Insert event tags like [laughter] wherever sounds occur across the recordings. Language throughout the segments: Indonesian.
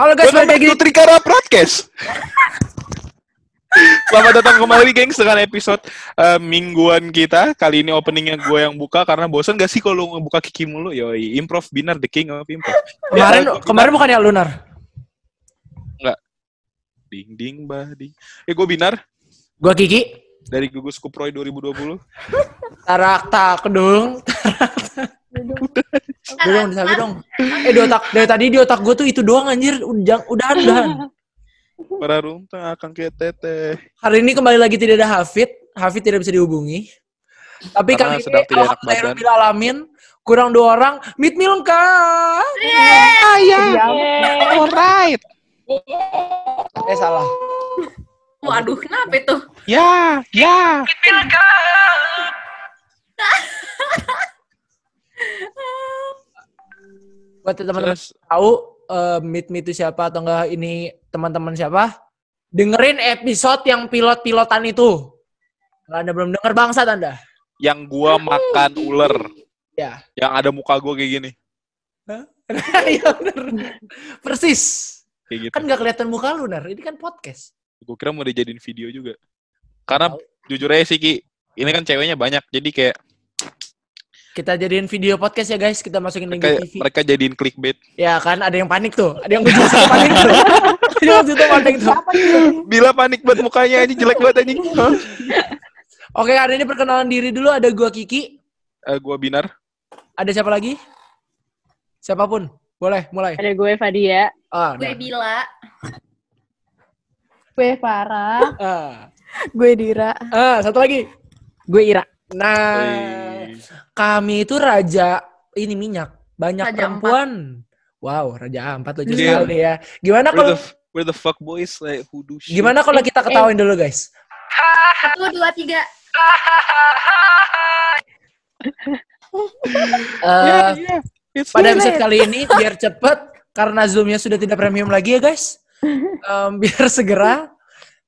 Halo guys, balik lagi. to Trikara Broadcast. Selamat datang kembali gengs dengan episode eh, mingguan kita. Kali ini openingnya gue yang buka karena bosan gak sih kalau ngebuka Kiki mulu? Yoi, improv Binar the king of improv. Kemarin Ya, kemarin bukannya Lunar. Ding ding ding. Eh gue Binar Gua Kiki. dari Gugus Kuproy 2020. Tarak tak dong. Udah dong, disabi dong. Eh di otak dari tadi di otak gue tuh itu doang anjir. Udah udahan udahan. Para runtang akan kayak teteh. Hari ini kembali lagi tidak ada Hafid. Hafid tidak bisa dihubungi. Tapi Karena kali sedang ini tidak enak alhamdulillah alamin kurang dua orang meet me lengkap. Alright. Eh salah. Waduh, kenapa itu? Ya, ya. Buat teman-teman Terus tahu eh, meet me itu siapa atau enggak ini teman-teman siapa? Dengerin episode yang pilot-pilotan itu. Kalau Anda belum denger bangsat Anda. yang gua makan ular, Ya. yang ada muka gua kayak gini. [laughs] Iya bener. Persis. Kayak gitu. Kan nggak kelihatan muka lu, Nar. Ini kan podcast. Gue kira mau dijadiin video juga. Karena jujur aja sih Ki, ini kan ceweknya banyak, jadi kayak Kita jadiin video podcast ya guys. Kita masukin link mereka, di TV. mereka jadiin clickbait. Ya kan ada yang panik tuh. Ada yang panik tuh. [laughs] Ada yang waktu itu panik tuh. Bila panik banget mukanya ini jelek banget anjing. Hah? Oke hari ini perkenalan diri dulu. Ada gua Kiki. Eh, gua Binar. Ada siapa lagi? Siapa pun. Boleh, mulai. Ada gue Fadia, Ah, Gue dah. Bila. gue Farah, Ah. gue Dira, Ah, satu lagi. gue Ira. Nah, Wih. Kami itu raja ini minyak. Banyak Raja perempuan. Wow, raja empat lucu Iya. sekali ya. Gimana kalau where the fuck boys like who do shit? gimana kalau kita ketawain dulu, guys? Satu, dua, tiga. [laughs] Eh, It's pada so episode late. kali ini biar cepet karena zoomnya sudah tidak premium lagi ya guys. Em, [laughs] biar segera.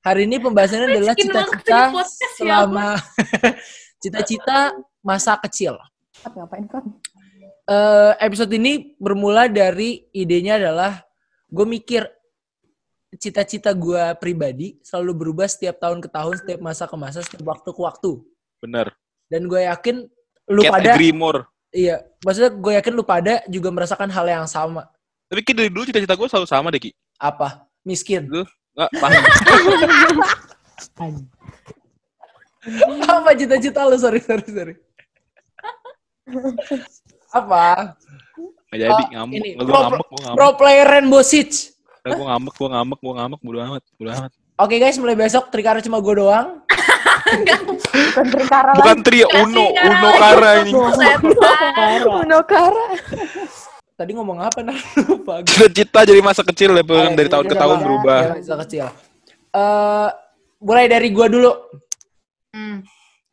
Hari ini pembahasannya adalah cita-cita ya. selama [laughs] cita-cita masa kecil. Ngapain kan? Eh, episode ini bermula dari idenya adalah gue mikir cita-cita gue pribadi selalu berubah setiap tahun ke tahun, setiap masa ke masa, setiap waktu ke waktu. Bener. Dan gue yakin lu Can't pada agree more. iya, maksudnya gue yakin lu pada juga merasakan hal yang sama. Tapi Ki dari dulu cita-cita gue selalu sama deh Ki. Apa? Miskin. Nggak, paham. [laughs] Apa cita-cita lu? Sorry, sorry, sorry. Apa? Nggak jadi, Oh, ngamuk. ini, Nggak, pro- gue ngambek, gue ngambek. Pro player Rainbow Six. Nggak, gue ngambek, gue ngambek, gue ngambek. Bodo amat, bodo amat. Oke guys, mulai besok Trikara cuma gue doang. Bukan Trikara Bukan Kasih Uno. Uno. Kara ini. Uno Kara. Tadi ngomong apa? Nah, gue. Cita-cita jadi masa kecil ya, dari tahun ke tahun berubah. Ya, masa kecil. Eh, mulai dari gua dulu. Hmm.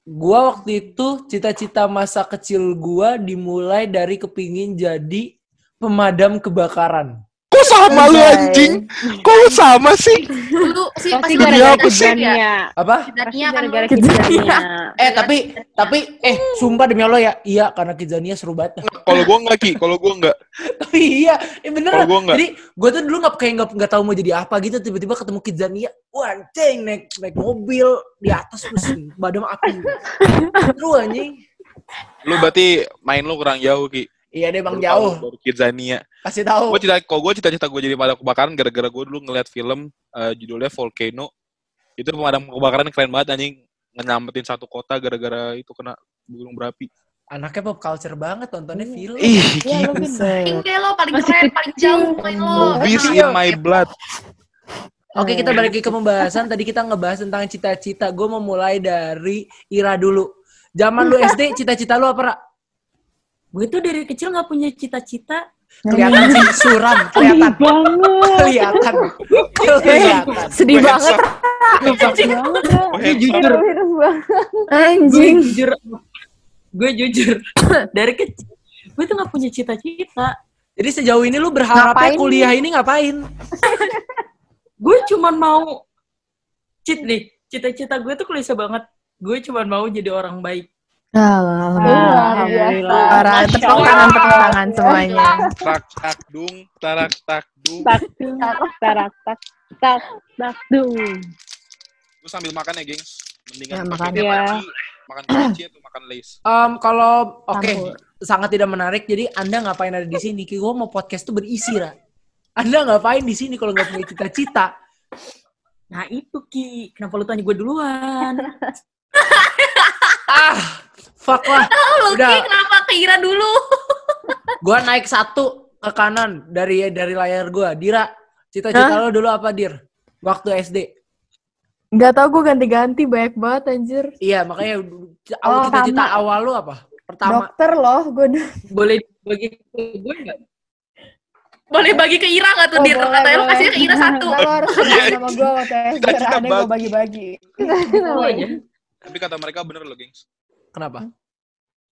Gua waktu itu cita-cita masa kecil gua dimulai dari kepingin jadi pemadam kebakaran. Kok sama lu anjing? Kok lu sama sih? Dulu sih Pasti gara-gara kejadiannya. Apa? Pasti kan gara-gara lu. kejadiannya. Eh tapi tapi eh sumpah demi Allah ya, iya karena Kidzania seru banget. Kalau gue enggak Ki, kalau gue enggak. Tapi [laughs] iya, eh bener. Kalau gua nggak. Jadi gue tuh dulu nggak kayak nggak nggak tahu mau jadi apa gitu. Tiba-tiba ketemu Kidzania, wah anjing naik naik mobil di atas terus badam api. [laughs] Seru anjing. Lu berarti main lu kurang jauh Ki. Iya deh bang Baru jauh. tahu, Baru Kidzania. Kasih tahu. Gue cita, kalau gue cita-cita gue jadi pemadam kebakaran gara-gara gue dulu ngeliat film eh, judulnya Volcano. Itu pemadam kebakaran keren banget anjing ngenyampetin satu kota gara-gara itu kena gunung berapi. Anaknya pop culture banget nontonnya film. Ih, Iya, gila. Paling deh lo, paling Masih keren, paling jauh main lo. Movies Iya. in my blood. Oke kita balik lagi ke pembahasan. Tadi kita ngebahas tentang cita-cita. Gue mau mulai dari Ira dulu. Zaman lu [laughs] SD, cita-cita lu apa, Ra? Gue tuh dari kecil nggak punya cita-cita. Kelihatan sih suram, kelihatan. Kelihatan. Kelihatan. Sedih banget. Anjing. Gue jujur, gue Anjing. jujur, gue jujur dari kecil. Gue tuh nggak punya cita-cita. Jadi sejauh ini lu berharapnya Ngapain kuliah ini ngapain? Gue cuman mau cheat nih. Cita-cita gue tuh klise banget. Gue cuman mau jadi orang baik. Luar biasa. Para tepuk tangan tepuk tangan semuanya. Tak tak dung, tarak tak dung. Tak tarak tak tak tak dung. Lu sambil makan ya, gengs. Mendingan Ya, makan. Iya. pagi makan kunci atau makan lace. Em, kalau oke Campur. sangat tidak menarik. Jadi Anda ngapain ada di sini? Ki gue mau podcast tuh berisi, Ra. Anda ngapain di sini kalau nggak punya cita-cita? Nah itu Ki, kenapa lu tanya gue duluan? [laughs] Ah, fuck lah. Lu Udah. Ki, kenapa ke Ira dulu? Gua naik satu ke kanan dari dari layar gua. Dira, cita-cita lo dulu apa, Dir? Waktu SD. Gak tau gue ganti-ganti banyak banget anjir. Iya, makanya awal Oh, cita-cita sama. awal lu apa? Pertama. Dokter loh, gue Boleh bagi ke gue nggak? Boleh bagi ke Ira nggak tuh, Oh, Dir? Katanya lu boleh. kasih ke Ira satu. Lo harus sama gue waktu SD, ada yang gue bagi. bagi-bagi. Tapi kata mereka bener loh, gengs. Kenapa?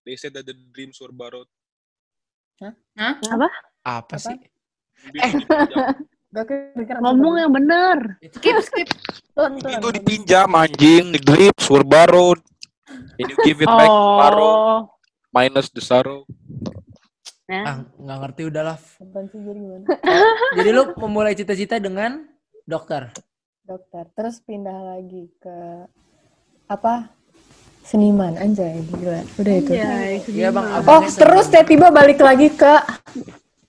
They said that the dreams were borrowed. Apa sih? Mimpi itu dipinjam. Gak kedengeran. Ngomong yang bener. Skip, skip. Mimpi itu dipinjam, anjing. The dreams were borrowed. And you give it back. Oh. Minus the sorrow. Nah, Ah, nggak ngerti udahlah. Sih jadi gimana? [laughs] Jadi lu memulai cita-cita dengan dokter. Dokter. Terus pindah lagi ke apa? Seniman anjay gila. Udah itu. Anjay, Iya, Bang. Oh, terus tiba-tiba balik lagi ke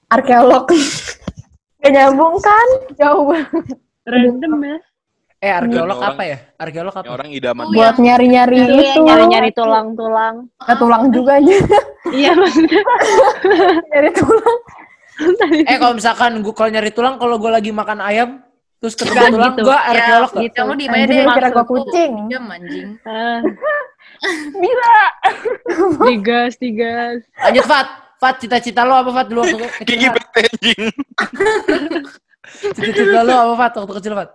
arkeolog. [laughs] Gak nyambung kan? Jauh banget. Random ya. Eh, arkeolog Orang- apa ya? Arkeolog apa? orang idaman. Buat nyari-nyari Itu itu. yang nyari-nyari tulang-tulang. Nah, tulang juga aja. [laughs] Iya maksudnya. nyari tulang. Eh, kalau misalkan gua kalau nyari tulang kalau gua lagi makan ayam terus ketemu Bukan tulang, gitu. gua arkeolog nggak? Gitu. Lu di mana deh? kira lu kucing. Jam anjing. Ah, [laughs] Bisa. [laughs] digas, digas. Lanjut, Fat. Fat, cita-cita lo apa, Fat? Dulu waktu [laughs] kecil, Gigi bete anjing. Cita-cita lo apa, Fat? Waktu kecil, Fat?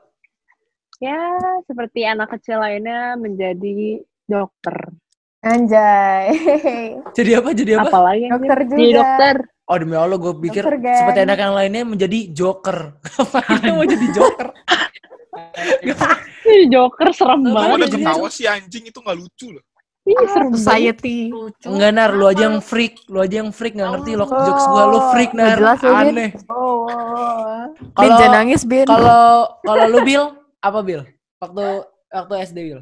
Ya, seperti anak kecil lainnya menjadi dokter. Anjay. Jadi apa? Jadi apa? Apalagi yang Dokter juga. Jadi dokter. Oh, demi Allah, gue pikir Gang. seperti anak yang lainnya menjadi joker. [laughs] Ngapain mau jadi joker? [laughs] Joker serem Nggak udah banget. jadi- ketawa sih anjing itu nggak lucu loh. Ih, serem banget. Society. Lucu. Enggak, Nar. Lu aja yang freak. Lu aja yang freak. Nggak ngerti lo jokes gue. Lu freak, Nar. Nggak jelas Bin. Aneh. Oh, oh, oh. Kalau jangan nangis, Bin. kalau kalau lu, Bill, apa, Bill? Waktu waktu SD, Bill?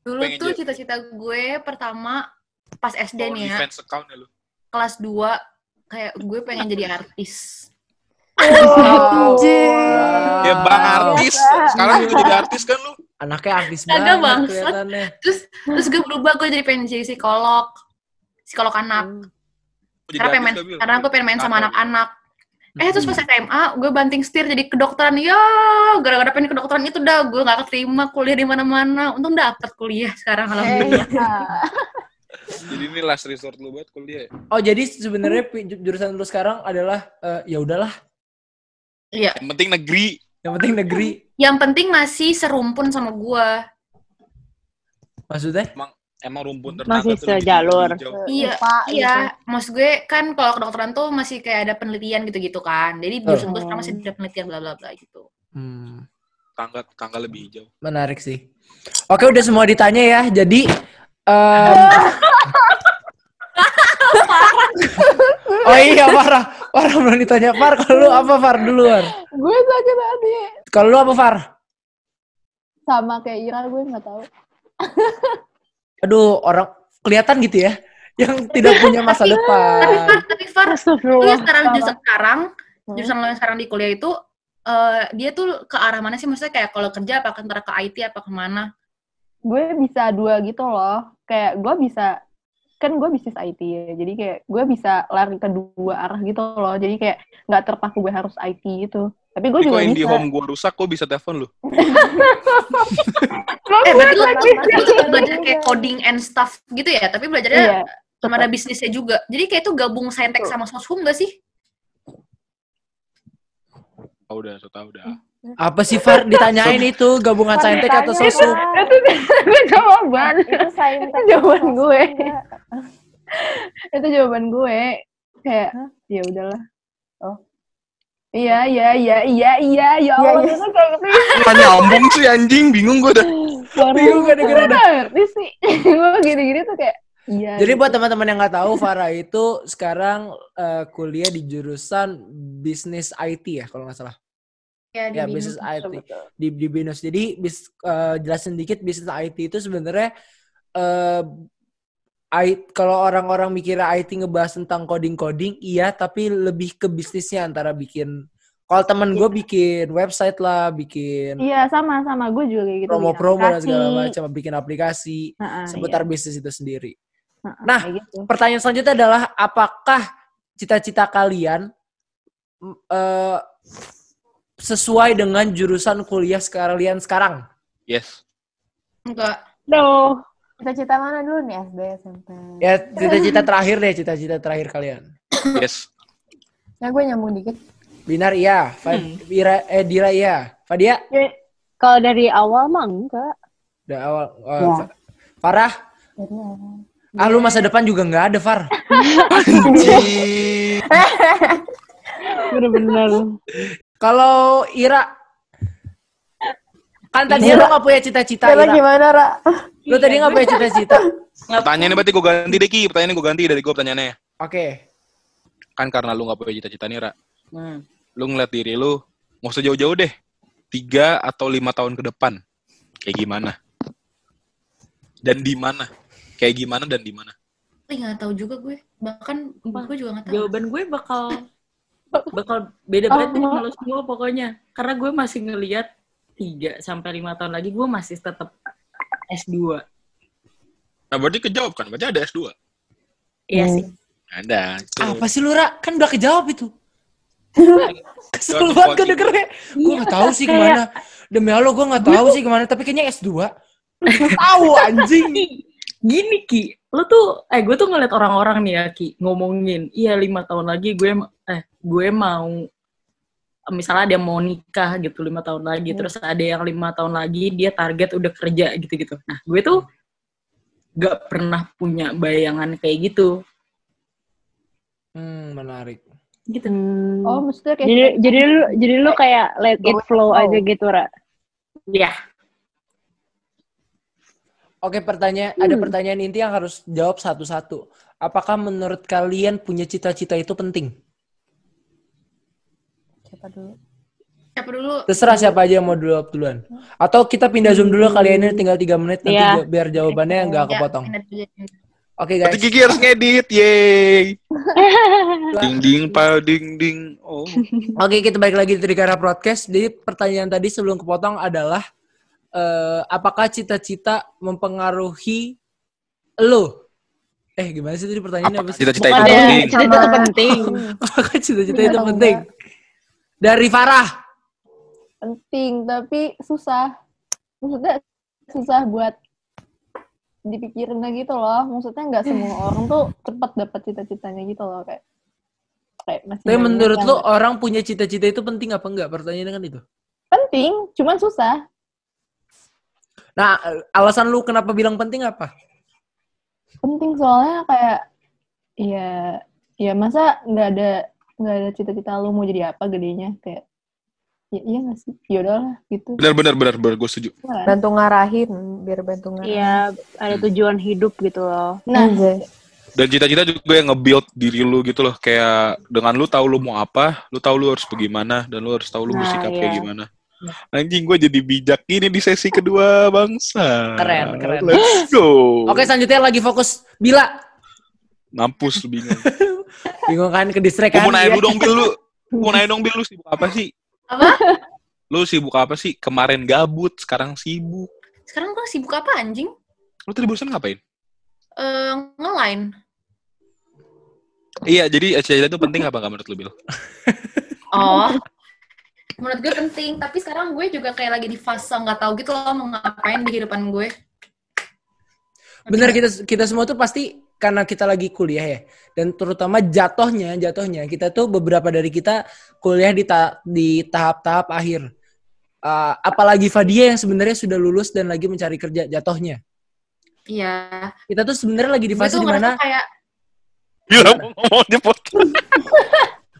Dulu Pengen tuh cita-cita gue pertama pas SD Oh, nih ya, account ya lu. kelas 2 kayak gue pengen jadi artis. Anjir. Ya bang artis. Sekarang juga jadi artis kan lu. Anaknya artis Kagak, banget kelihatannya. Terus terus gue berubah gue jadi pengen jadi psikolog. Psikolog anak. Jadi Karena pengen main, karena gue pengen main sama anak-anak. Eh terus pas SMA gue banting setir jadi kedokteran. Ya gara-gara pengen kedokteran itu dah gue gak keterima kuliah di mana-mana. Untung dapet kuliah sekarang alhamdulillah. [laughs] Jadi ini last resort lu buat kuliah ya? Oh, jadi sebenarnya jurusan lu sekarang adalah eh, ya udahlah, Iya. Yang penting negeri. yang penting negeri. Yang penting masih serumpun sama gue. Maksudnya? Emang rumpun ternaga Masih sejalur. Iya, IPA iya. gitu. Maksud gue kan kalau kedokteran tuh masih kayak ada penelitian gitu-gitu kan. Jadi Oh. jurusan gue sekarang masih ada penelitian bla bla bla gitu. Hmm, Tangga tangga lebih hijau. menarik sih. Oke, udah semua ditanya ya. Jadi em, Oh iya, parah. Parah belum ditanya. Far, kalau lu apa Far duluan? Gue sakit hati. Kalau lu apa Far? Sama kayak Ira gue nggak tahu. Aduh, orang kelihatan gitu ya. Yang tidak punya masa Tapi depan. Far, tapi Far, lu yang sekarang Apa? jurusan sekarang, Hmm. jurusan lo yang sekarang di kuliah itu eh, dia tuh ke arah mana sih? Maksudnya kayak kalau kerja apa antara ke IT apa ke mana? Gue bisa dua gitu loh. Kayak gue bisa kan gue bisnis IT ya. Jadi kayak gue bisa lari ke dua arah gitu loh. Jadi kayak nggak terpaku gue harus IT gitu. Tapi gue juga yang di bisa. home gua rusak, gua bisa telepon lu. [laughs] Eh, berarti lu [laughs] tetap belajar kayak coding and stuff gitu ya? Tapi belajarnya Iya. sama ada bisnisnya juga. Jadi kayak itu gabung saintek sama soshum gak sih? Oh, udah, so tau udah. Apa sih Far ditanyain itu gabungan Far saintek atau sosum? Itu itu [laughs] jawaban. Itu saintek. jawaban gue. itu jawaban gue. Kayak ya udahlah. Oh. Iya, iya, iya, iya, iya, ya Allah, itu kayak gitu. Nyambung sih anjing, bingung gua dah. Bingung gak dengerin Gue ngerti sih. [laughs] gue gini-gini tuh kayak, iya. Jadi gitu. buat teman-teman yang nggak tahu, Farah itu sekarang eh, kuliah di jurusan bisnis IT ya, kalau nggak salah. Ya, di Ya, Binus. bisnis IT Betul, betul. di di Binus. Jadi bis, eh, jelasin dikit bisnis IT itu sebenarnya eh I- kalau orang-orang mikirnya IT ngebahas tentang coding-coding, iya, tapi lebih ke bisnisnya antara bikin. Kalau temen gue bikin website lah, bikin Iya sama sama gue juga kayak gitu. promo-promo dan segala macam, bikin aplikasi Heeh, seputar iya. bisnis itu sendiri. Nah, kayak gitu. Pertanyaan selanjutnya adalah apakah cita-cita kalian eh, sesuai dengan jurusan kuliah kalian sekarang? Yes. Enggak. No. Cita-cita mana dulu nih SD, SMP? Ya, cita-cita terakhir deh, cita-cita terakhir kalian. Yes. Ya gue nyambung dikit. Binar iya, Fa- Ira, eh, Dira iya, Fadia Ya, Kalau dari awal mah enggak. udah awal. oh, Ya. Fa- Farah, ah lu masa depan juga nggak ada Far. [laughs] [laughs] Bener-bener. Kalau Ira, kan tadi lu nggak punya cita-cita Ira. gimana, Ra? Lu tadi nggak punya cita-cita. [laughs] Pertanyaannya berarti gue ganti deh Ki. Pertanyaannya gue ganti dari gue pertanyaannya. Oke. Kan karena lu gak punya cita-cita nih, Ra. Hmm. Lu ngeliat diri lu, mau sejauh-jauh deh. Tiga atau lima tahun ke depan. Kayak gimana? Dan di mana? Kayak gimana dan di mana? Ih, nggak tahu juga gue. Bahkan gue juga nggak tahu. Jawaban gue bakal bakal beda banget sama lo semua pokoknya. Karena gue masih ngelihat 3 sampai 5 tahun lagi gue masih tetap S2. Nah, berarti kejawab kan? Berarti ada S2. Iya sih. Ada. Itu. Apa sih lu, Ra? Kan udah kejawab itu. [laughs] Kesel banget gue dengernya. Gue gak tahu sih ke mana. Demi Allah gue gak tahu sih ke mana. Tapi kayaknya S2. [laughs] tahu anjing. Gini Ki, lo tuh eh gue tuh ngeliat orang-orang nih ya Ki ngomongin, iya lima tahun lagi gue eh gue mau misalnya dia mau nikah gitu lima tahun lagi, terus ada yang lima tahun lagi dia target udah kerja gitu-gitu. Nah gue tuh gak pernah punya bayangan kayak gitu. Hmm, menarik. Gitu. Hmm. Oh maksudnya kayak jadi jadi lu jadi lu kayak let it flow flow. aja gitu, Ra. Ya, Oke, pertanyaan ada pertanyaan inti yang harus jawab satu-satu. Apakah menurut kalian punya cita-cita itu penting? Siapa dulu? Siapa dulu? Terserah siapa aja yang mau dulu duluan. Atau kita pindah zoom dulu kalian ini tinggal tiga menit nanti Iya. ja- biar jawabannya nggak Ya, kepotong. dulu. Oke Berarti guys. Gigi harus ngedit, yeay. [laughs] ding ding pa ding ding. Oh. Oke, kita balik lagi di Trikara Broadcast. Jadi pertanyaan tadi sebelum kepotong adalah eh, apakah cita-cita mempengaruhi lo? Eh, gimana sih tadi pertanyaannya apa cita-cita itu penting? cita itu penting. [laughs] Apakah cita-cita itu penting? Dari Farah. penting tapi susah. Maksudnya susah buat dipikirin gitu loh. Maksudnya nggak [laughs] semua orang tuh cepat dapat cita-citanya gitu loh kayak kayak masih Tapi menurut lo orang punya cita-cita itu penting apa enggak? Pertanyaannya kan itu. penting, cuman susah. Nah, alasan lu kenapa bilang penting apa? Penting soalnya kayak ya ya masa nggak ada nggak ada cita-cita lu mau jadi apa gedenya kayak ya iya nggak sih? Ya udahlah gitu. Benar benar benar benar gue setuju. Kan? Bantu ngarahin, biar bantu ngarahin. Iya, ada tujuan hidup gitu loh. Nah, Anjay. Dan cita-cita juga yang nge-build diri lu gitu loh. Kayak dengan lu tahu lu mau apa, lu tahu lu harus bagaimana, dan lu harus tahu lu Nah, bersikap kayak iya. gimana. Anjing gue jadi bijak ini di sesi kedua bangsa. Keren, keren. Let's go. Oke, selanjutnya lagi fokus Bila. Mampus lu bingung. [laughs] Bingung kan ke Gue kan? mau nanya Iya. lu dong Bil lu. [laughs] Gue mau nanya dong Bil lu sibuk apa sih? Apa? Lu sibuk apa sih? Kemarin gabut, sekarang sibuk. Sekarang gue sibuk apa anjing? Lu tadi bosan ngapain? Eh, nge-line. Iya, jadi cita-cita itu penting apa nggak menurut lu Bil? Oh. Menurut gue penting, tapi sekarang gue juga kayak lagi di fase nggak tahu gitu loh mau ngapain di kehidupan gue. Bener kita kita semua tuh pasti karena kita lagi kuliah ya dan terutama jatohnya jatohnya kita tuh beberapa dari kita kuliah di ta- di tahap-tahap akhir. Uh, apalagi Fadia yang sebenarnya sudah lulus dan lagi mencari kerja jatohnya. Iya. Kita tuh sebenarnya lagi di fase di mana kayak Bila [laughs] mau ngomong di podcast.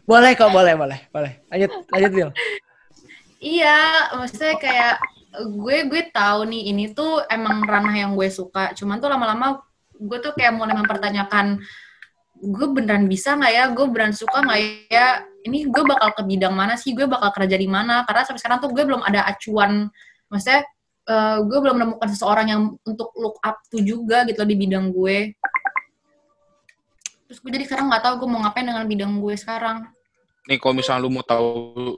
boleh kok boleh boleh boleh lanjut lanjut Bil. Iya, maksudnya kayak gue gue tahu nih ini tuh emang ranah yang gue suka. Cuman tuh lama-lama gue tuh kayak mulai mempertanyakan gue beneran bisa nggak ya? Gue beneran suka nggak ya? Ini gue bakal ke bidang mana sih? Gue bakal kerja di mana? Karena sampai sekarang tuh gue belum ada acuan. Maksudnya eh, gue belum menemukan seseorang yang untuk look up to juga gitu loh di bidang gue. Terus gue jadi sekarang nggak tahu gue mau ngapain dengan bidang gue sekarang. Nih kalau misalnya lu mau tahu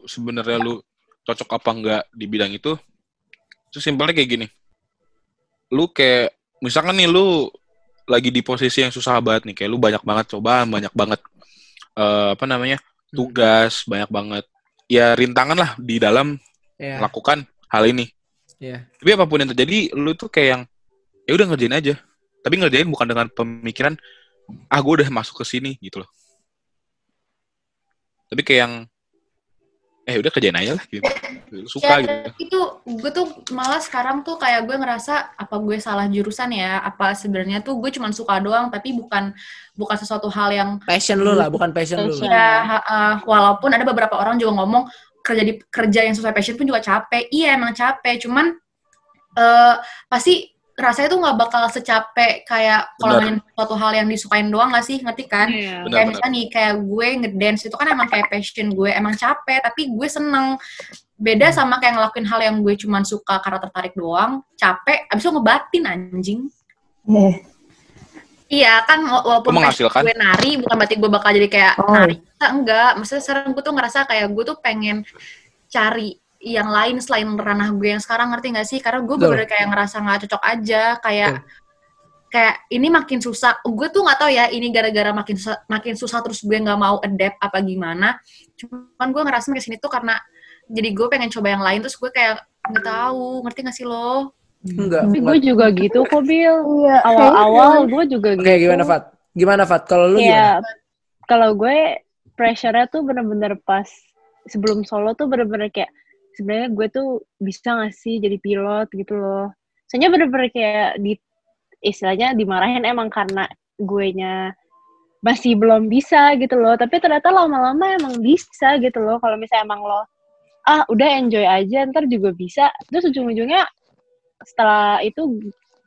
sebenarnya lu cocok apa enggak di bidang itu, itu simpelnya kayak gini. Lu kayak misalkan nih lu lagi di posisi yang susah banget nih, kayak lu banyak banget cobaan, banyak banget eh, apa namanya? tugas, banyak banget ya rintangan lah di dalam Iya. melakukan hal ini. Iya. Tapi apa pun yang terjadi, lu tuh kayak yang ya udah ngerjain aja. Tapi ngerjain bukan dengan pemikiran ah gue udah masuk ke sini gitu loh. Tapi kayak yang eh udah kerjain aja lah gitu. Suka ya, gitu. itu gue tuh malah sekarang tuh kayak gue ngerasa apa gue salah jurusan ya apa sebenarnya tuh gue cuma suka doang tapi bukan bukan sesuatu hal yang Passion lu lah, bukan passion lu. Lah. ya uh, walaupun ada beberapa orang juga ngomong kerja di kerja yang sesuai passion pun juga capek iya emang capek cuman eh pasti rasanya tuh nggak bakal secapek kayak kalau main suatu hal yang disukain doang gak sih? Ngerti kan. Benar, kayak misalnya nih kayak gue ngedance itu kan emang kayak passion gue emang capek tapi gue seneng. Beda sama kayak ngelakuin hal yang gue cuman suka karena tertarik doang capek abis itu ngebatin anjing. Eh, Iya kan wa- walaupun passion gue nari bukan berarti gue bakal jadi kayak Oh. nari. Enggak, enggak maksudnya sekarang gue tuh ngerasa kayak gue tuh pengen cari yang lain selain ranah gue yang sekarang ngerti gak sih karena gue bener kayak ngerasa nggak cocok aja kayak kayak ini makin susah gue tuh nggak tahu ya ini gara-gara makin susah, makin susah terus gue nggak mau adapt apa gimana cuman gue ngerasa makin sini tuh karena jadi gue pengen coba yang lain terus gue kayak nggak tahu ngerti gak sih lo Enggak. Tapi gue juga gitu kok, Bil. Iya. Awal-awal gue juga gitu. Oke, gimana Fat? Gimana Fat? Kalau lu Kayak gimana? kalau gue pressure-nya tuh bener-bener pas sebelum solo tuh bener-bener kayak sebenarnya gue tuh bisa gak sih jadi pilot gitu loh. Soalnya bener-bener kayak di istilahnya dimarahin emang karena gue nya masih belum bisa gitu loh. Tapi ternyata lama-lama emang bisa gitu loh. Kalau misalnya emang lo ah udah enjoy aja ntar juga bisa. Terus ujung-ujungnya setelah itu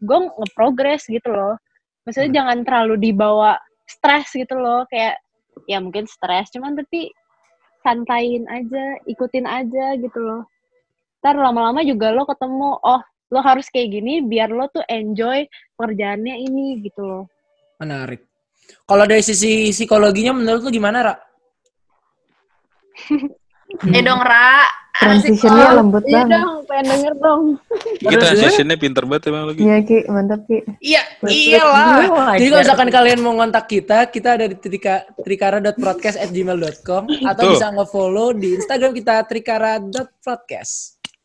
gue nge-progress gitu loh. Maksudnya jangan terlalu dibawa stres gitu loh kayak ya mungkin stres cuman tapi santain aja ikutin aja gitu loh ntar lama-lama juga lo ketemu oh lo harus kayak gini biar lo tuh enjoy pekerjaannya ini gitu loh Menarik. Kalau dari sisi psikologinya menurut lu gimana, Ra? [laughs] eh dong Ra Transitionnya lembut Iya banget. dong, pengen denger dong. Kita transitionnya pinter banget emang lagi. Iya Ki, mantap Ki. Iya, Gue iyalah. Jadi kalau wajar. misalkan kalian mau ngontak kita, kita ada di trika, trikara.broadcast@gmail.com atau Tuh. bisa nge-follow di Instagram kita trikara.broadcast.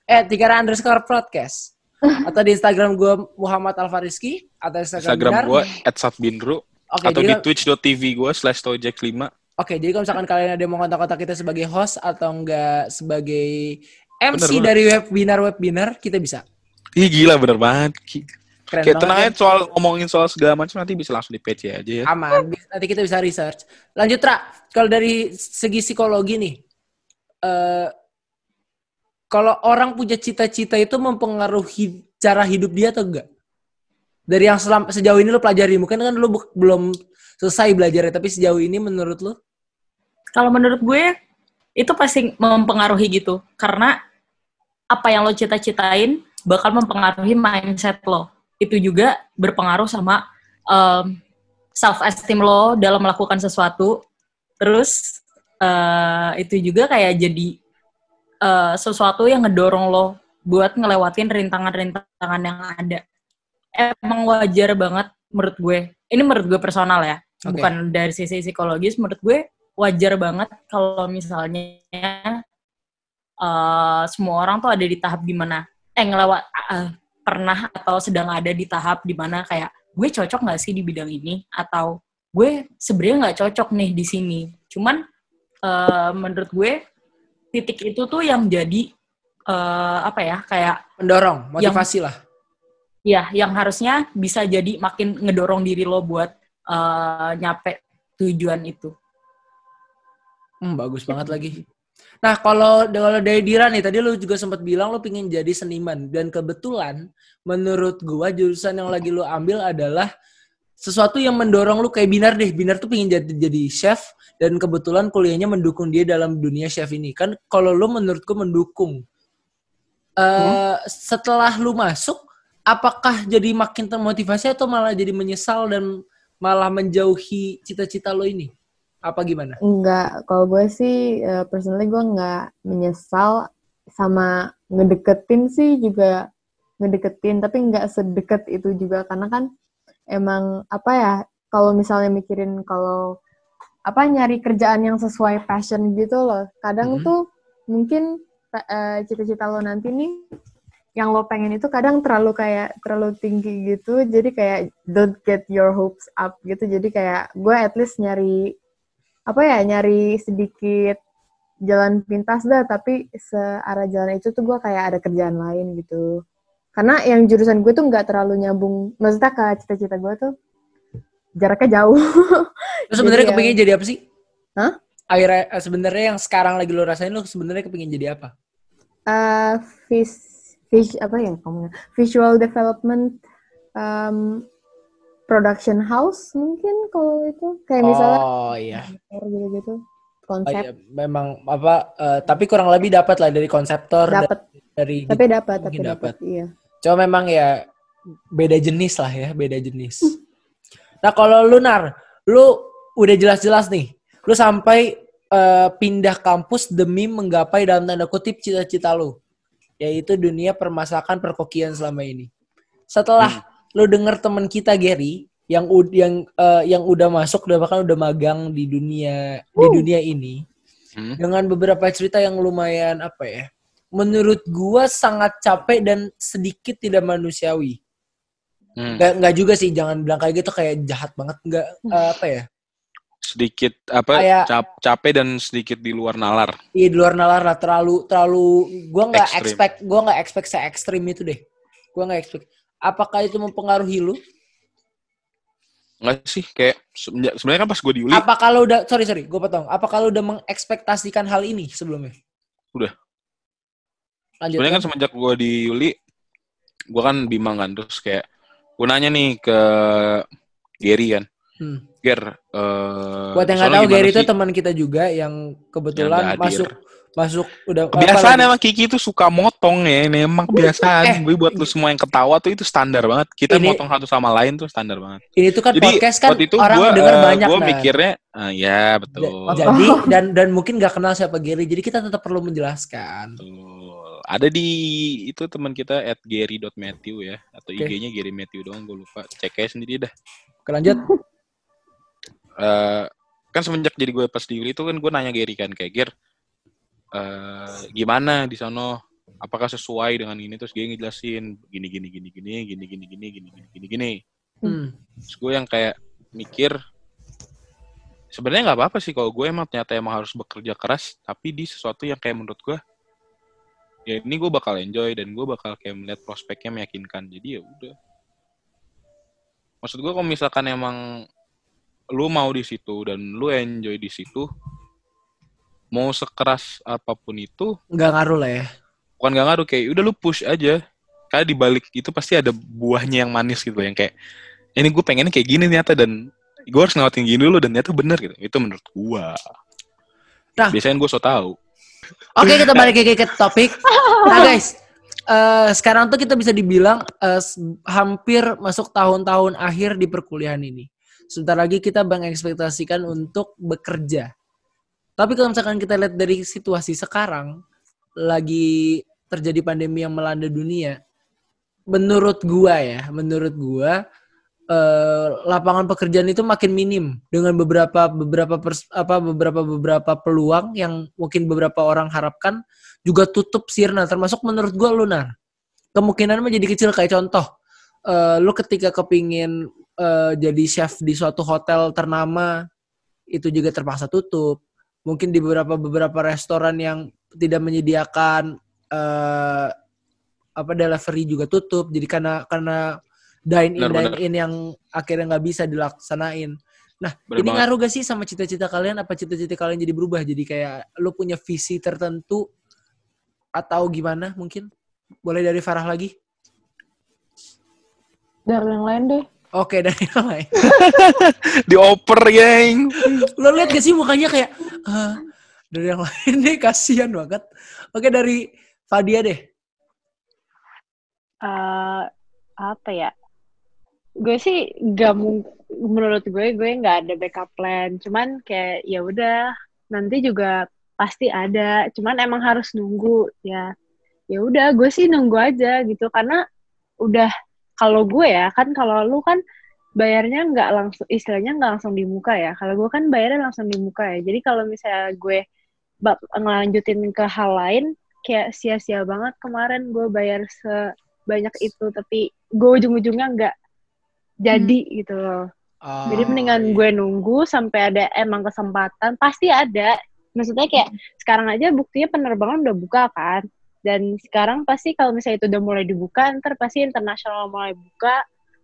Eh, trikara underscore broadcast. Atau di Instagram gue Muhammad Alfariski atau Instagram, Instagram gue @satbinru Oke, atau di twitch.tv gue slash tojack5 Oke, jadi kalau misalkan kalian ada yang mau kontak-kontak kita sebagai host atau enggak sebagai MC Bener, dari webinar-webinar, kita bisa. Ih gila bener banget. Keren Kayak tenang ya. aja soal ngomongin soal segala macam nanti bisa langsung di page aja ya. Aman, nanti kita bisa research. Lanjut, Ra. Kalau dari segi psikologi nih, eh kalau orang punya cita-cita itu mempengaruhi cara hidup dia atau enggak? Dari yang selam, sejauh ini lo pelajari, mungkin kan lo belum selesai belajarnya, tapi sejauh ini menurut lo? Kalau menurut gue itu pasti mempengaruhi gitu karena apa yang lo cita-citain bakal mempengaruhi mindset lo. Itu juga berpengaruh sama self esteem lo dalam melakukan sesuatu. Terus eh, itu juga kayak jadi eh, sesuatu yang ngedorong lo buat ngelewatin rintangan-rintangan yang ada. Emang wajar banget menurut gue. Ini menurut gue personal ya, Oke. bukan dari sisi psikologis. Menurut gue wajar banget kalau misalnya eh, semua orang tuh ada di tahap gimana eh ngelewat eh, pernah atau sedang ada di tahap di mana kayak gue cocok nggak sih di bidang ini? Atau gue sebenarnya nggak cocok nih di sini. Cuman eh, menurut gue titik itu tuh yang jadi eh, apa ya kayak Mendorong, motivasi lah. ya yang harusnya bisa jadi makin ngedorong diri lo buat eh, nyampe tujuan itu Hmm, bagus banget lagi. Nah, kalau kalau dari Dira nih, tadi lu juga sempat bilang lu pingin jadi seniman. Dan kebetulan, menurut gua, jurusan yang lagi lu ambil adalah sesuatu yang mendorong lu kayak Binar deh. Binar tuh pengen jadi jadi chef dan kebetulan kuliahnya mendukung dia dalam dunia chef ini. Kan kalau lu menurutku mendukung. eh setelah lu masuk apakah jadi makin termotivasi atau malah jadi menyesal dan malah menjauhi cita-cita lo ini? Apa gimana? Enggak, kalau gue sih eh, personally gue nggak menyesal sama ngedeketin sih juga ngedeketin, tapi nggak sedekat itu juga karena kan emang apa ya kalau misalnya mikirin kalau apa nyari kerjaan yang sesuai passion gitu loh, kadang Mhm. tuh mungkin eh, cita-cita lo nanti nih yang lo pengen itu kadang terlalu kayak terlalu tinggi gitu jadi kayak don't get your hopes up gitu jadi kayak gue at least nyari apa ya nyari sedikit jalan pintas dah tapi searah jalan itu tuh gue kayak ada kerjaan lain gitu karena yang jurusan gue tuh nggak terlalu nyambung maksudnya ke cita-cita gue tuh jaraknya jauh [laughs] Lu sebenarnya kepingin jadi apa sih? Hah? Akhirnya eh, sebenarnya yang sekarang lagi lo rasain lu sebenarnya kepingin jadi apa? uh, vis, vis apa ya kamu visual development um, production house mungkin kalau itu kayak misalnya oh iya. gitu-gitu Oh, konsep iya. Memang apa eh, tapi kurang lebih dapat lah dari konseptor dapat dari tapi dapat tapi dapat iya Cuma memang ya beda jenis lah ya, beda jenis. Nah kalau lu Nar, lu udah jelas-jelas nih, lu sampai eh, pindah kampus demi menggapai dalam tanda kutip cita-cita lu, yaitu dunia permasakan perkokian selama ini. Setelah lu denger temen kita Gary yang ud- yang eh, yang udah masuk udah bahkan udah magang di dunia di dunia ini. Hmm. dengan beberapa cerita yang lumayan apa ya menurut gua sangat capek dan sedikit tidak manusiawi. Hmm. nggak nggak juga sih jangan bilang kayak gitu kayak jahat banget nggak eh, apa ya. Sedikit apa Kayak- cap- capek dan sedikit di luar nalar. iya di luar nalar lah terlalu terlalu gua nggak expect gua nggak expect se ekstrim itu deh. Gua nggak expect apakah itu mempengaruhi lu? Enggak sih kayak semenjak- sebenarnya kan pas gue diuli apa kalau udah sorry sorry gue potong. Apa kalau udah mengekspektasikan hal ini sebelumnya? Udah. lanjut sebenarnya kan semenjak gue di Yuli gue kan bimbang kan terus kayak gue nanya nih ke Gary kan. Hmm. Ger eh buat yang nggak tahu Gary itu teman kita juga yang kebetulan Yang hadir. Masuk udah kebiasaan emang Kiki tuh suka motong ya ini emang kebiasaan gue buat lu semua yang ketawa tuh itu standar banget kita Eh, Ini- motong satu sama lain tuh standar banget ini tuh kan jadi podcast kan itu orang gue denger banyak gue Nar. mikirnya ah, ya betul Jadi dan dan mungkin nggak kenal siapa Gary, jadi kita tetap perlu menjelaskan. Betul. Ada di itu teman kita at gary.matthew ya atau Oke. IG-nya Gary Matthew doang gue lupa. Cek aja sendiri dah. Oke, lanjut. Eh, kan semenjak jadi gue pas di Yuli itu kan gue nanya Gary kan kayak Ger eh, gimana di sono apakah sesuai dengan ini terus dia ngejelasin gini gini gini gini gini gini gini gini gini gini gini Hmm. terus gue yang kayak mikir sebenarnya nggak apa-apa sih kalau gue emang ternyata emang harus bekerja keras tapi di sesuatu yang kayak menurut gue ya ini gue bakal enjoy dan gue bakal kayak melihat prospeknya meyakinkan jadi ya udah maksud gue kalau misalkan emang lu mau di situ dan lu enjoy di situ mau sekeras apa pun itu Nggak ngaruh lah ya. bukan gak ngaruh kayak udah lu push aja karena di balik itu pasti ada buahnya yang manis gitu yang kayak ini gue pengennya kayak gini ternyata dan gue harus ngelawatin gini dulu dan ternyata bener gitu itu menurut gua Nah. biasanya gue so tau Oke, kita balik lagi ke topik. Nah, [laughs] guys, eh, sekarang tuh kita bisa dibilang eh, s- hampir masuk tahun-tahun akhir di perkuliahan ini. Sebentar lagi kita mengekspektasikan untuk bekerja. Tapi kalau misalkan kita lihat dari situasi sekarang, lagi terjadi pandemi yang melanda dunia, menurut gua ya, menurut gua eh, lapangan pekerjaan itu makin minim dengan beberapa beberapa pers- apa beberapa beberapa peluang yang mungkin beberapa orang harapkan juga tutup sirna. Termasuk menurut gua lunar. Kemungkinan menjadi kecil. Kayak contoh eh, lu ketika kepingin eh, jadi chef di suatu hotel ternama itu juga terpaksa tutup mungkin di beberapa beberapa restoran yang tidak menyediakan eh, apa delivery juga tutup jadi karena karena dine in Benar, dine in yang akhirnya nggak bisa dilaksanain nah Bener ini banget. ngaruh gak sih sama cita-cita kalian apa cita-cita kalian jadi berubah jadi kayak lu punya visi tertentu atau gimana mungkin boleh dari Farah lagi Dari yang lain deh. Oke [laughs] dari yang lain. [laughs] Dioper, geng. Lo lihat gak sih mukanya kayak "Ah, dari yang [laughs] lain deh kasihan banget. Oke dari Fadia deh. Eh, apa ya? Gue sih gak menurut gue gue nggak ada backup plan. Cuman kayak ya udah nanti juga pasti ada. Cuman emang harus nunggu ya. Ya udah gue sih nunggu aja gitu karena udah kalau gue ya kan kalau lu kan bayarnya nggak langsung istilahnya nggak langsung di muka ya. Kalau gue kan bayarnya langsung di muka ya. Jadi kalau misalnya gue bak- ngelanjutin ke hal lain kayak sia-sia banget kemarin gue bayar sebanyak itu tapi gue ujung-ujungnya nggak jadi gitu loh. Jadi mendingan gue nunggu sampai ada emang kesempatan pasti ada. Maksudnya kayak sekarang aja buktinya penerbangan udah buka kan. Dan sekarang pasti kalau misalnya itu udah mulai dibuka, ntar pasti internasional mulai buka.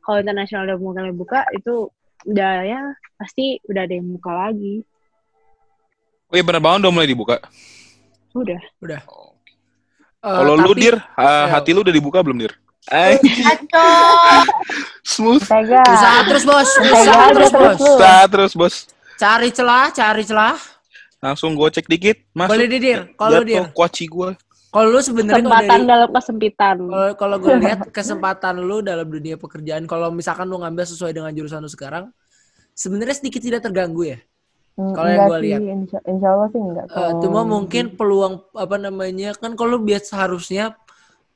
Kalau internasional udah mulai buka, itu udah ya pasti udah ada yang buka lagi. Oh iya penerbangan udah mulai dibuka. Udah. Udah. Oh. Eh, Kalau lu dir, ah, hati lu udah dibuka belum dir? [laughs] Smooth. Tega. Usaha terus bos, usaha terus bos. Nah, terus bos. Cari celah, cari celah. Langsung gue cek dikit. Masuk. Boleh didir, kalau dir. kuaci gue. Kalau lu sebenarnya Kesempatan dari dalam kesempitan. kalau gue [laughs] lihat kesempatan lu dalam dunia pekerjaan, kalau misalkan lu ngambil sesuai dengan jurusan lu sekarang, sebenarnya sedikit tidak terganggu ya. Mm, Kalau yang sih, lihat. Insya, insya Allah sih enggak. Kalau- cuma mungkin peluang apa namanya kan kalau biasa harusnya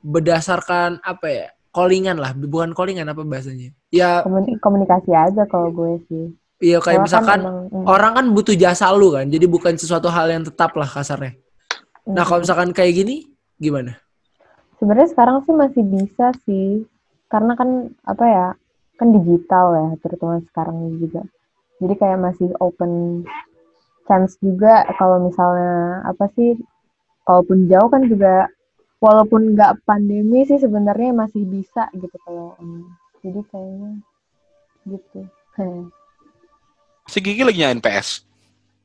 berdasarkan apa ya callingan lah bukan callingan apa bahasanya ya Komuni- komunikasi aja kalau gue sih. ya kayak Soalnya kan misalkan emang, mm, orang kan butuh jasa lu kan jadi bukan sesuatu hal yang tetap lah kasarnya nah mm. kalau misalkan kayak gini gimana Sebenarnya sekarang sih masih bisa sih, karena kan apa ya, kan digital ya, terutama sekarang juga. Jadi kayak masih open chance juga kalau misalnya apa sih, kalaupun jauh kan juga, walaupun nggak pandemi sih sebenarnya masih bisa gitu kalau, jadi kayaknya gitu. [laughs] Si Gigi lagi nyalain PS.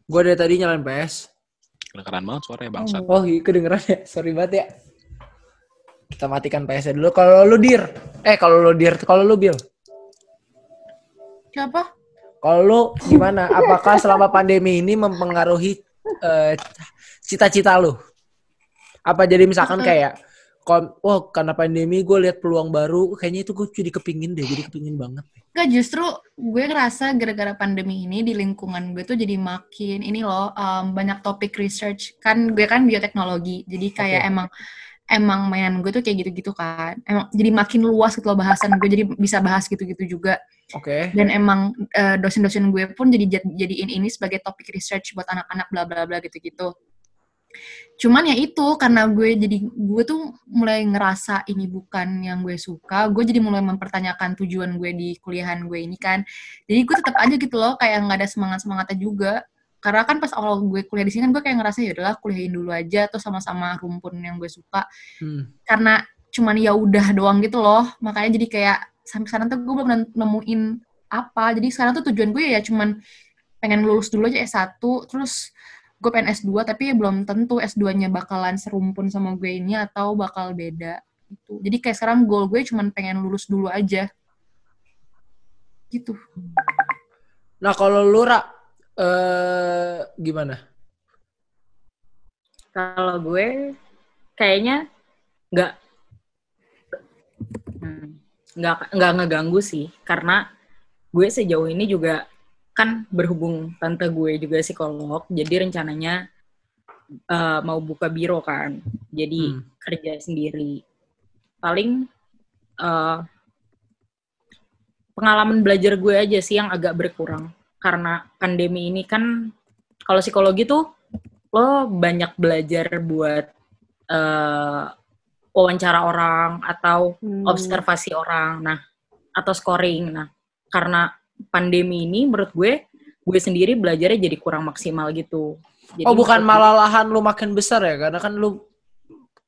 gue dari tadi nyalain PS Kedengeran banget suaranya bangsat. oh iya, kedengeran ya sorry banget ya kita matikan PS dulu kalau lu dir eh kalau lu dir kalau lu bil Siapa? Kalau lu gimana? Apakah selama pandemi ini mempengaruhi eh, cita-cita lu? Apa jadi misalkan kayak, wah karena pandemi gue lihat peluang baru, kayaknya itu gue jadi kepingin deh, jadi kepingin banget. Enggak, justru gue ngerasa gara-gara pandemi ini di lingkungan gue tuh jadi makin ini loh um, banyak topik research kan gue kan bioteknologi jadi kayak Oke. emang emang mainan gue tuh kayak gitu-gitu kan emang jadi makin luas gitu loh bahasan gue jadi bisa bahas gitu-gitu juga Oke. dan emang eh, dosen-dosen gue pun jadi jad- jadiin ini sebagai topik research buat anak-anak bla bla bla gitu-gitu. Cuman ya itu karena gue jadi gue tuh mulai ngerasa ini bukan yang gue suka, gue jadi mulai mempertanyakan tujuan gue di kuliahan gue ini kan. Jadi gue tetap aja gitu loh kayak nggak ada semangat semangatnya juga. Karena kan pas awal gue kuliah di sini kan gue kayak ngerasa ya udahlah kuliahin dulu aja atau sama-sama rumpun yang gue suka Hmm. karena cuman ya udah doang gitu loh makanya jadi kayak sampai sekarang tuh gue belum nemuin apa jadi sekarang tuh tujuan gue ya cuman pengen lulus dulu aja S1 terus gue pengen S2 tapi ya belum tentu S2-nya bakalan serumpun sama gue ini atau bakal beda gitu. Jadi kayak sekarang goal gue cuman pengen lulus dulu aja. Gitu. Nah kalau lu Ra, eh gimana? Kalau gue kayaknya nggak nggak nggak ngeganggu sih. Karena gue sejauh ini juga kan berhubung tante gue juga psikolog jadi rencananya eh, mau buka biro kan jadi Hmm. kerja sendiri paling eh, pengalaman belajar gue aja sih yang agak berkurang karena pandemi ini kan kalau psikologi tuh lo banyak belajar buat eh, wawancara orang atau Hmm. observasi orang, nah atau scoring. Nah, karena pandemi ini menurut gue, gue sendiri belajarnya jadi kurang maksimal gitu. Jadi oh bukan malah lahan lu makin besar ya? Karena kan lu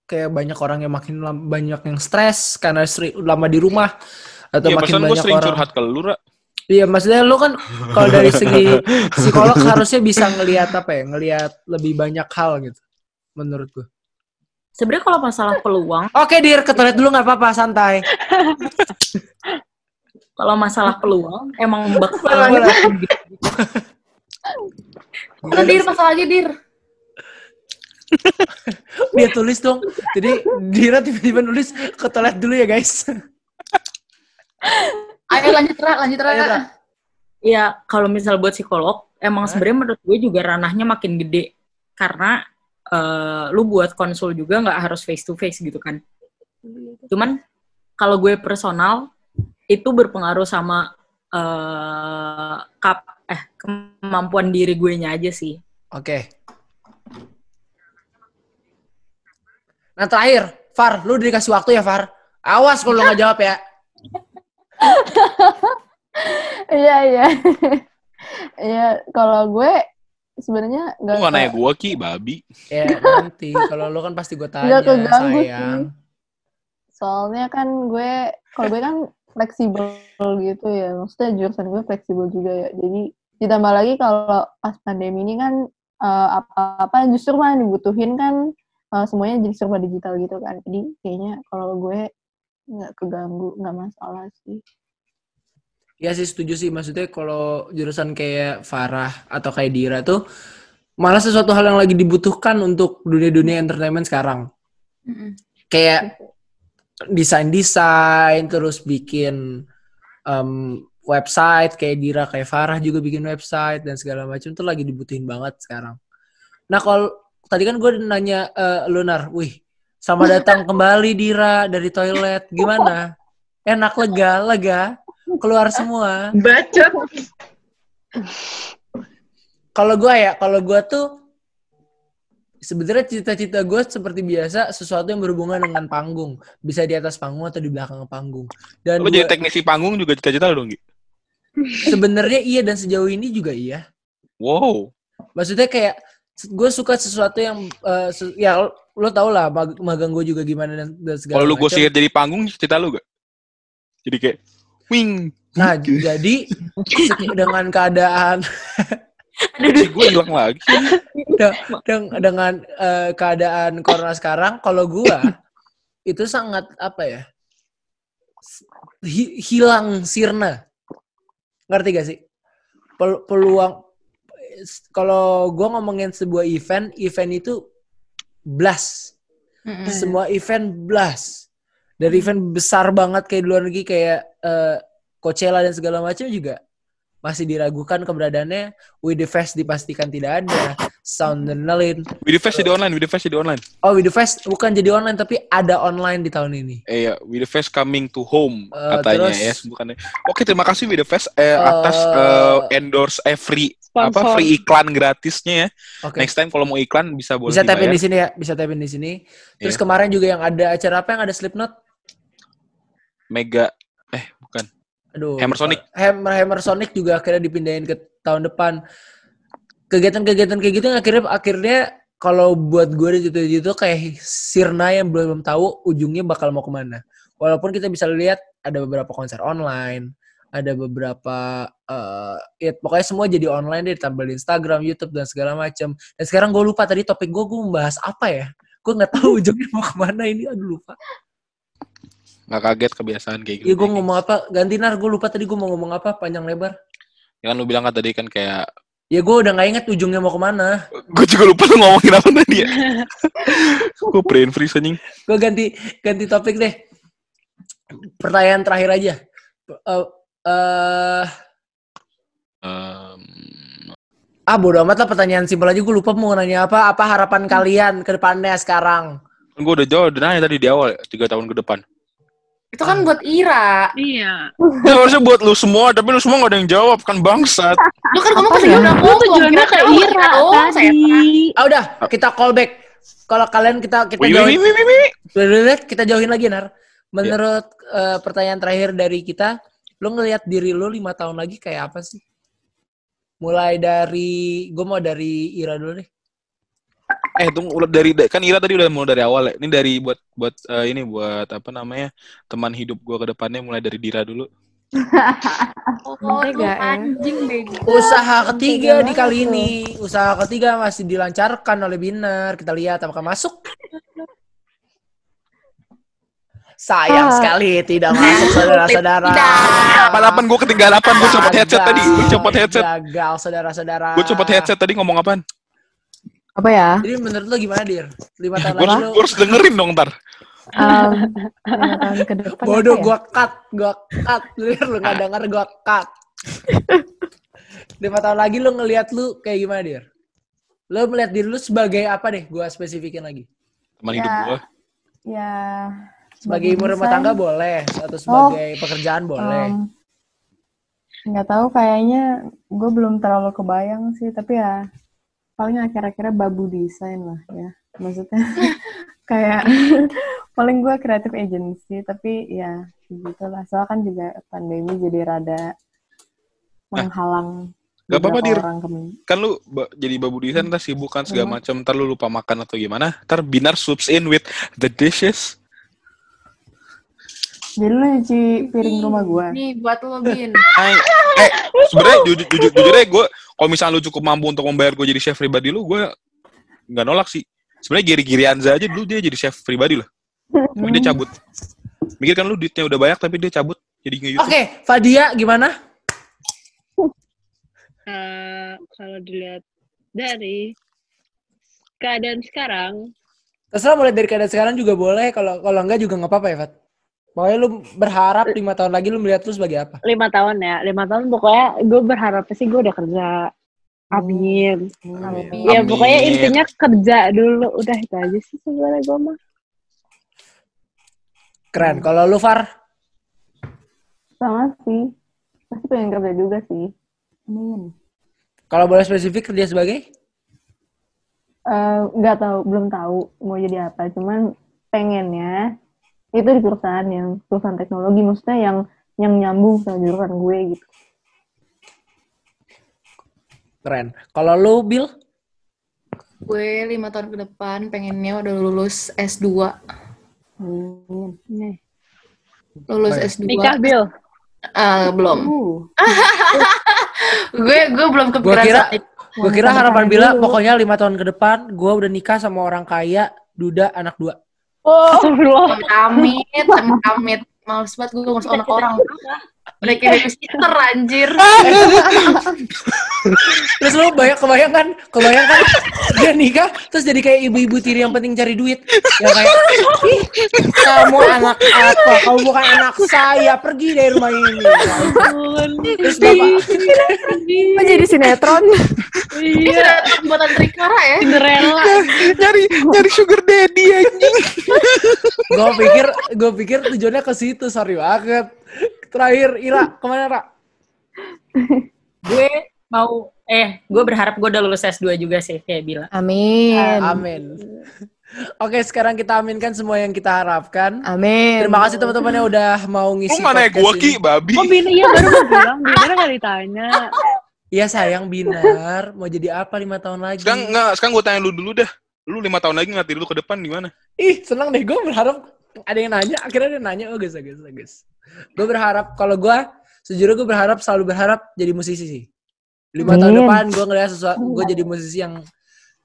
kayak banyak orang yang makin lam- banyak yang stres karena seri, lama di rumah atau Ya, makin banyak sering orang. curhat ke lu, Ra. Iya, maksudnya lu kan kalau dari segi [laughs] psikolog harusnya bisa ngelihat apa ya? Ngelihat lebih banyak hal gitu. Menurut gue. Sebenarnya kalau masalah peluang, Oke, Dir, ke toilet dulu nggak apa-apa, santai. [laughs] kalau masalah peluang emang [laughs] bakal Boleh, boleh. gitu. Udah dir pasal lagi dir. [laughs] Dia tulis dong. Jadi Dira tiba-tiba nulis ke toilet dulu ya guys. [laughs] Ayo lanjut Ra, lanjut Ra. Ayo, Ra. Ya kalau misal buat psikolog emang Hah? sebenarnya menurut gue juga ranahnya makin gede karena eh, lu buat konsul juga nggak harus face to face gitu kan. Cuman kalau gue personal itu berpengaruh sama eh kap eh kemampuan diri gue nya aja sih. Oke. Nah terakhir, Far, lu dikasih waktu ya Far. Awas kalau lu nggak jawab ya. [laughs] Iya iya. [laughs] Iya kalau gue sebenarnya Lu nggak gak nanya gue, Ki, babi. Ya nanti, kalau lu kan pasti gue tanya, Nggak sayang. soalnya kan gue kalau gue kan fleksibel gitu ya. Maksudnya jurusan gue fleksibel juga ya. Jadi ditambah lagi kalau pas pandemi ini kan eh, apa-apa justru malah dibutuhin kan eh, semuanya jadi serba digital gitu kan. Jadi kayaknya kalau gue nggak keganggu nggak masalah sih. Ya sih setuju sih, maksudnya kalau jurusan kayak Farah atau kayak Dira tuh malah sesuatu hal yang lagi dibutuhkan untuk dunia-dunia entertainment sekarang. Mm-mm. Kayak desain-desain, terus bikin em, website kayak Dira, kayak Farah juga bikin website dan segala macam tuh lagi dibutuhin banget sekarang. Nah kalau tadi kan gue nanya eh, Lunar, wih, sama datang kembali Dira dari toilet, gimana? Enak, lega, lega, keluar semua. Bacot. Kalau gue ya, kalau gue tuh sebenarnya cita-cita gue seperti biasa sesuatu yang berhubungan dengan panggung, bisa di atas panggung atau di belakang panggung. Dan gua- jadi teknisi panggung juga cita-cita lu dong, sebenarnya iya dan sejauh ini juga iya. Wow. Maksudnya kayak gue suka sesuatu yang se- ya lo tau lah mag- magang gue juga gimana dan, dan segala Kalau lu gue sihir jadi panggung, cita lu gak? Jadi kayak, wing. Nah jadi [laughs] dengan keadaan [laughs] Si gue hilang lagi. [laughs] Deng- dengan eh, keadaan corona sekarang, kalau gua itu sangat apa ya? hi- hilang sirna. Ngerti gak sih? Pel- peluang kalau gua ngomongin sebuah event, event itu blast. Mm-mm. Semua event blast. Dari event besar banget kayak di luar negeri kayak eh, Coachella dan segala macam juga masih diragukan keberadaannya. With the Fest dipastikan tidak ada. Sound and Lain. With the Fest jadi online, with the Fest jadi online. Oh, With the Fest bukan jadi online tapi ada online di tahun ini. Eh ya, with the Fest coming to home Eh, katanya terus- ya bukannya. Oke, terima kasih with the Fest eh, atas Eh, eh, endorse eh, free apa Sponsor. free iklan gratisnya ya. Oke. Next time kalau mau iklan bisa boleh Bisa tap in dibayar. di sini ya, bisa tap in di sini. Terus Iya. kemarin juga yang ada acara apa yang ada Slipknot? Mega. Aduh. Hammer Sonic. Hammer Hammer Sonic juga akhirnya dipindahin ke tahun depan. Kegiatan-kegiatan kayak gitu yang akhirnya akhirnya kalau buat gue dan itu itu kayak sirna yang belum tahu ujungnya bakal mau ke mana. Walaupun kita bisa lihat ada beberapa konser online, ada beberapa eh ya pokoknya semua jadi online deh ditambah di Instagram, YouTube dan segala macam. Dan sekarang gue lupa tadi topik gue gue membahas apa ya? Gue nggak tahu [laughs] ujungnya mau ke mana ini. Aduh lupa. Nggak kaget kebiasaan kayak gitu. Iya gue ngomong apa? Ganti nar gue lupa tadi gue mau ngomong apa panjang lebar. Ya kan lu bilang kan tadi kan kayak Ya gue udah nggak inget ujungnya mau ke mana. gue juga lupa lu ngomongin apa tadi ya. [laughs] gue brain freeze anjing. Gue ganti ganti topik deh. Pertanyaan terakhir aja. Eh eh, Em, ah bodo amat lah pertanyaan simpel aja gue lupa mau nanya apa. Apa harapan kalian ke depannya sekarang? gue udah jawab udah nanya tadi di awal tiga tahun ke depan. Itu kan buat Ira. Iya. Ya harusnya buat lu semua, tapi lu semua gak ada yang jawab kan bangsat. [laughs] Lu kan kamu Apa tadi ya? udah Lu ngomong. tujuannya ke Ira tadi. Ah udah kita call back. Kalau kalian kita kita jauhin, kita jauhin lagi nar. Menurut eh, pertanyaan terakhir dari kita, lu ngelihat diri lu lima tahun lagi kayak apa sih? Mulai dari, gue mau dari Ira dulu deh. Eh, tunggu dari kan Ira tadi udah mulai dari awal ya. Ini dari buat buat eh, ini buat apa namanya? teman hidup gua ke depannya mulai dari Dira dulu. Oh, ya. anjing. Usaha ketiga di kali ini. Usaha ketiga masih dilancarkan oleh Binar. Kita lihat apakah masuk. Sayang Ah. sekali tidak masuk saudara-saudara. Apa apaan gue ketinggalan apaan? Gue copot headset tadi. Gue copot headset. Gagal saudara-saudara. Gue copot headset tadi ngomong apaan? Apa ya? Jadi menurut lo gimana, Dir? Lima tahun Gue lagi lo... harus dengerin dong ntar. Um, [laughs] tahun ke depan Bodoh, ya? gua cut. Gua cut. Dir, lu gak denger, gua cut. [laughs] Lima tahun lagi lo ngelihat lu kayak gimana, Dir? Lo melihat diri lu sebagai apa deh? Gua spesifikin lagi. Teman hidup Ya. gue. Ya. Sebagai ibu rumah tangga boleh. Atau sebagai pekerjaan boleh. um, nggak tahu kayaknya gue belum terlalu kebayang sih tapi ya paling akhir-akhirnya babu desain lah ya maksudnya [laughs] kayak [laughs] paling gue kreatif agency tapi ya gitu lah soalnya kan juga pandemi jadi rada menghalang Gak apa-apa, Dir. Kan lu ba- jadi babu desain, ntar sibuk kan segala Hmm. macam. Ntar lu lupa makan atau gimana. Ntar Binar swoops in with the dishes. jadi lu nyuci piring rumah gue Nih buat lo Bin. Hai. Eh, sebenarnya jujur, jujur, jujur aja gue, kalau misalnya lu cukup mampu untuk membayar gue jadi chef pribadi lu, gue nggak nolak sih. Sebenarnya Giri Giri Anza aja dulu dia jadi chef pribadi loh. Tapi dia cabut. Mikir kan lu duitnya udah banyak tapi dia cabut jadi nge-youtube. Oke, Fadia gimana? Eh, kalau dilihat dari keadaan sekarang, Terserah mulai dari keadaan sekarang juga boleh. Kalau kalau enggak juga nggak apa-apa ya, Fat. Pokoknya lu berharap lima tahun lagi lu melihat lu sebagai apa? lima tahun ya, lima tahun pokoknya gue berharap sih gue udah kerja. Amin. Amin. Ya Amin. pokoknya intinya kerja dulu, udah itu aja sih sebenarnya gue mah. Keren. Kalau lu Far, sama sih pasti pengen kerja juga sih amin kalau boleh spesifik kerja sebagai? Eh, nggak tahu belum tahu mau jadi apa cuman pengennya itu di perusahaan yang perusahaan teknologi maksudnya yang yang nyambung sama jurusan gue gitu Keren. Kalau lu Bill? Gue lima tahun ke depan pengennya udah lulus S2. amin Nih. Lulus Oh, iya. S2. Nikah Bill. Eh, belum. uh [laughs] gue gue belum kepikiran kira saat itu. gua kira harapan. Bila pokoknya lima tahun ke depan gua udah nikah sama orang kaya, duda, anak dua. Astagfirullah. Amit, amit, amit. Males banget gue ngurus anak orang. Udah kayak babysitter anjir. [laughs] Terus lu banyak kebayang kan? Kebayang kan dia nikah terus jadi kayak ibu-ibu tiri yang penting cari duit. Yang kayak Ih, kamu anak apa? Kamu bukan anak saya. Pergi dari rumah ini. Terus bapak Kok jadi sinetron Ini sudah buatan Trikara ya. Cinderella. nyari nyari sugar daddy anjing. gue pikir gue pikir tujuannya ke situ. Sorry banget. Terakhir Ira ke mana Ra? gue mau eh gue berharap gue udah lulus S2 juga sih kayak Bila. amin Amin. [laughs] Oke, sekarang kita aminkan semua yang kita harapkan. amin Terima kasih teman-teman yang udah mau ngisi mana ya gua ini. ki babi. Oh Bina, iya baru mau bilang. Bina gak ditanya. Iya sayang Binar, mau jadi apa lima tahun lagi? Sekarang enggak, sekarang gue tanya lu dulu dah. Lu lima tahun lagi diri lu ke depan gimana? Ih, senang deh. Gue berharap ada yang nanya. Akhirnya ada yang nanya. Oh, guys, guys, guys. Gue berharap, kalau gue, sejujurnya gue berharap, selalu berharap jadi musisi sih. Lima tahun depan gue ngeliat sesuatu, gue jadi musisi yang,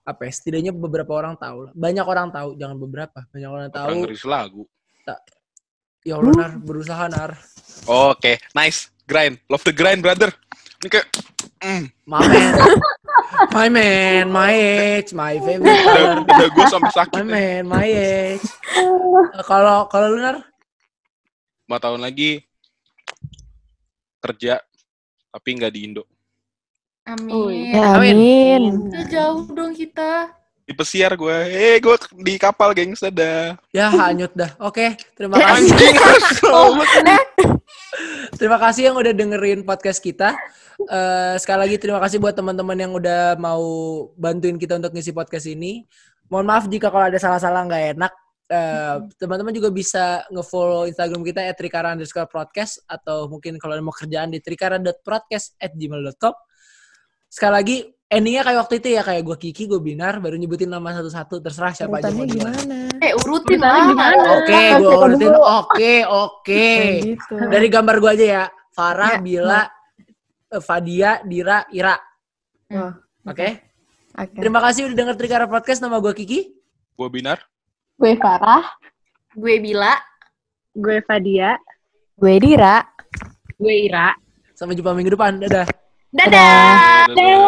apa ya, setidaknya beberapa orang tahu lah. Banyak orang tahu, jangan beberapa. Banyak orang tahu. Orang ngeris lagu. Ya Allah, Nar, berusaha, Nar. Oke, nice. Grind. Love the grind, brother. Ini kayak mm, My man. my man, my age, my favorite udah, udah gue sampai sakit. My man, my age. [laughs] Kalau kalau lu Nar? Lima tahun lagi kerja tapi nggak di Indo. Amin. Ya, amin Udah jauh dong kita. Di pesiar gue. Eh, gue di kapal, gengs. Dadah. Ya hanyut dah. Oke, terima kasih. Anjing. [laughs] Terima kasih yang udah dengerin podcast kita. Eh, sekali lagi terima kasih buat teman-teman yang udah mau bantuin kita untuk ngisi podcast ini. Mohon maaf jika kalau ada salah-salah nggak enak. Eh, teman-teman juga bisa nge-follow Instagram kita at trikara underscore podcast atau mungkin kalau mau kerjaan di trikara.podcast at gmail.com. Sekali lagi, endingnya kayak waktu itu ya kayak gue Kiki, gue Binar, baru nyebutin nama satu-satu, terserah siapa aja mau urutannya gimana Eh urutin Urutannya lah. gimana? Oke, gue urutin. Oke, oke. Gitu Dari gambar gue aja ya. Farah, Ya, Bila, eh, Fadia, Dira, Ira. Oke. oke Terima kasih udah denger Trikara Podcast. Nama gue Kiki. gue Binar. Gue Farah Gue Bila. Gue Fadia. Gue Dira. Gue Ira. Sampai jumpa minggu depan. Dadah. Dadah. Dadah.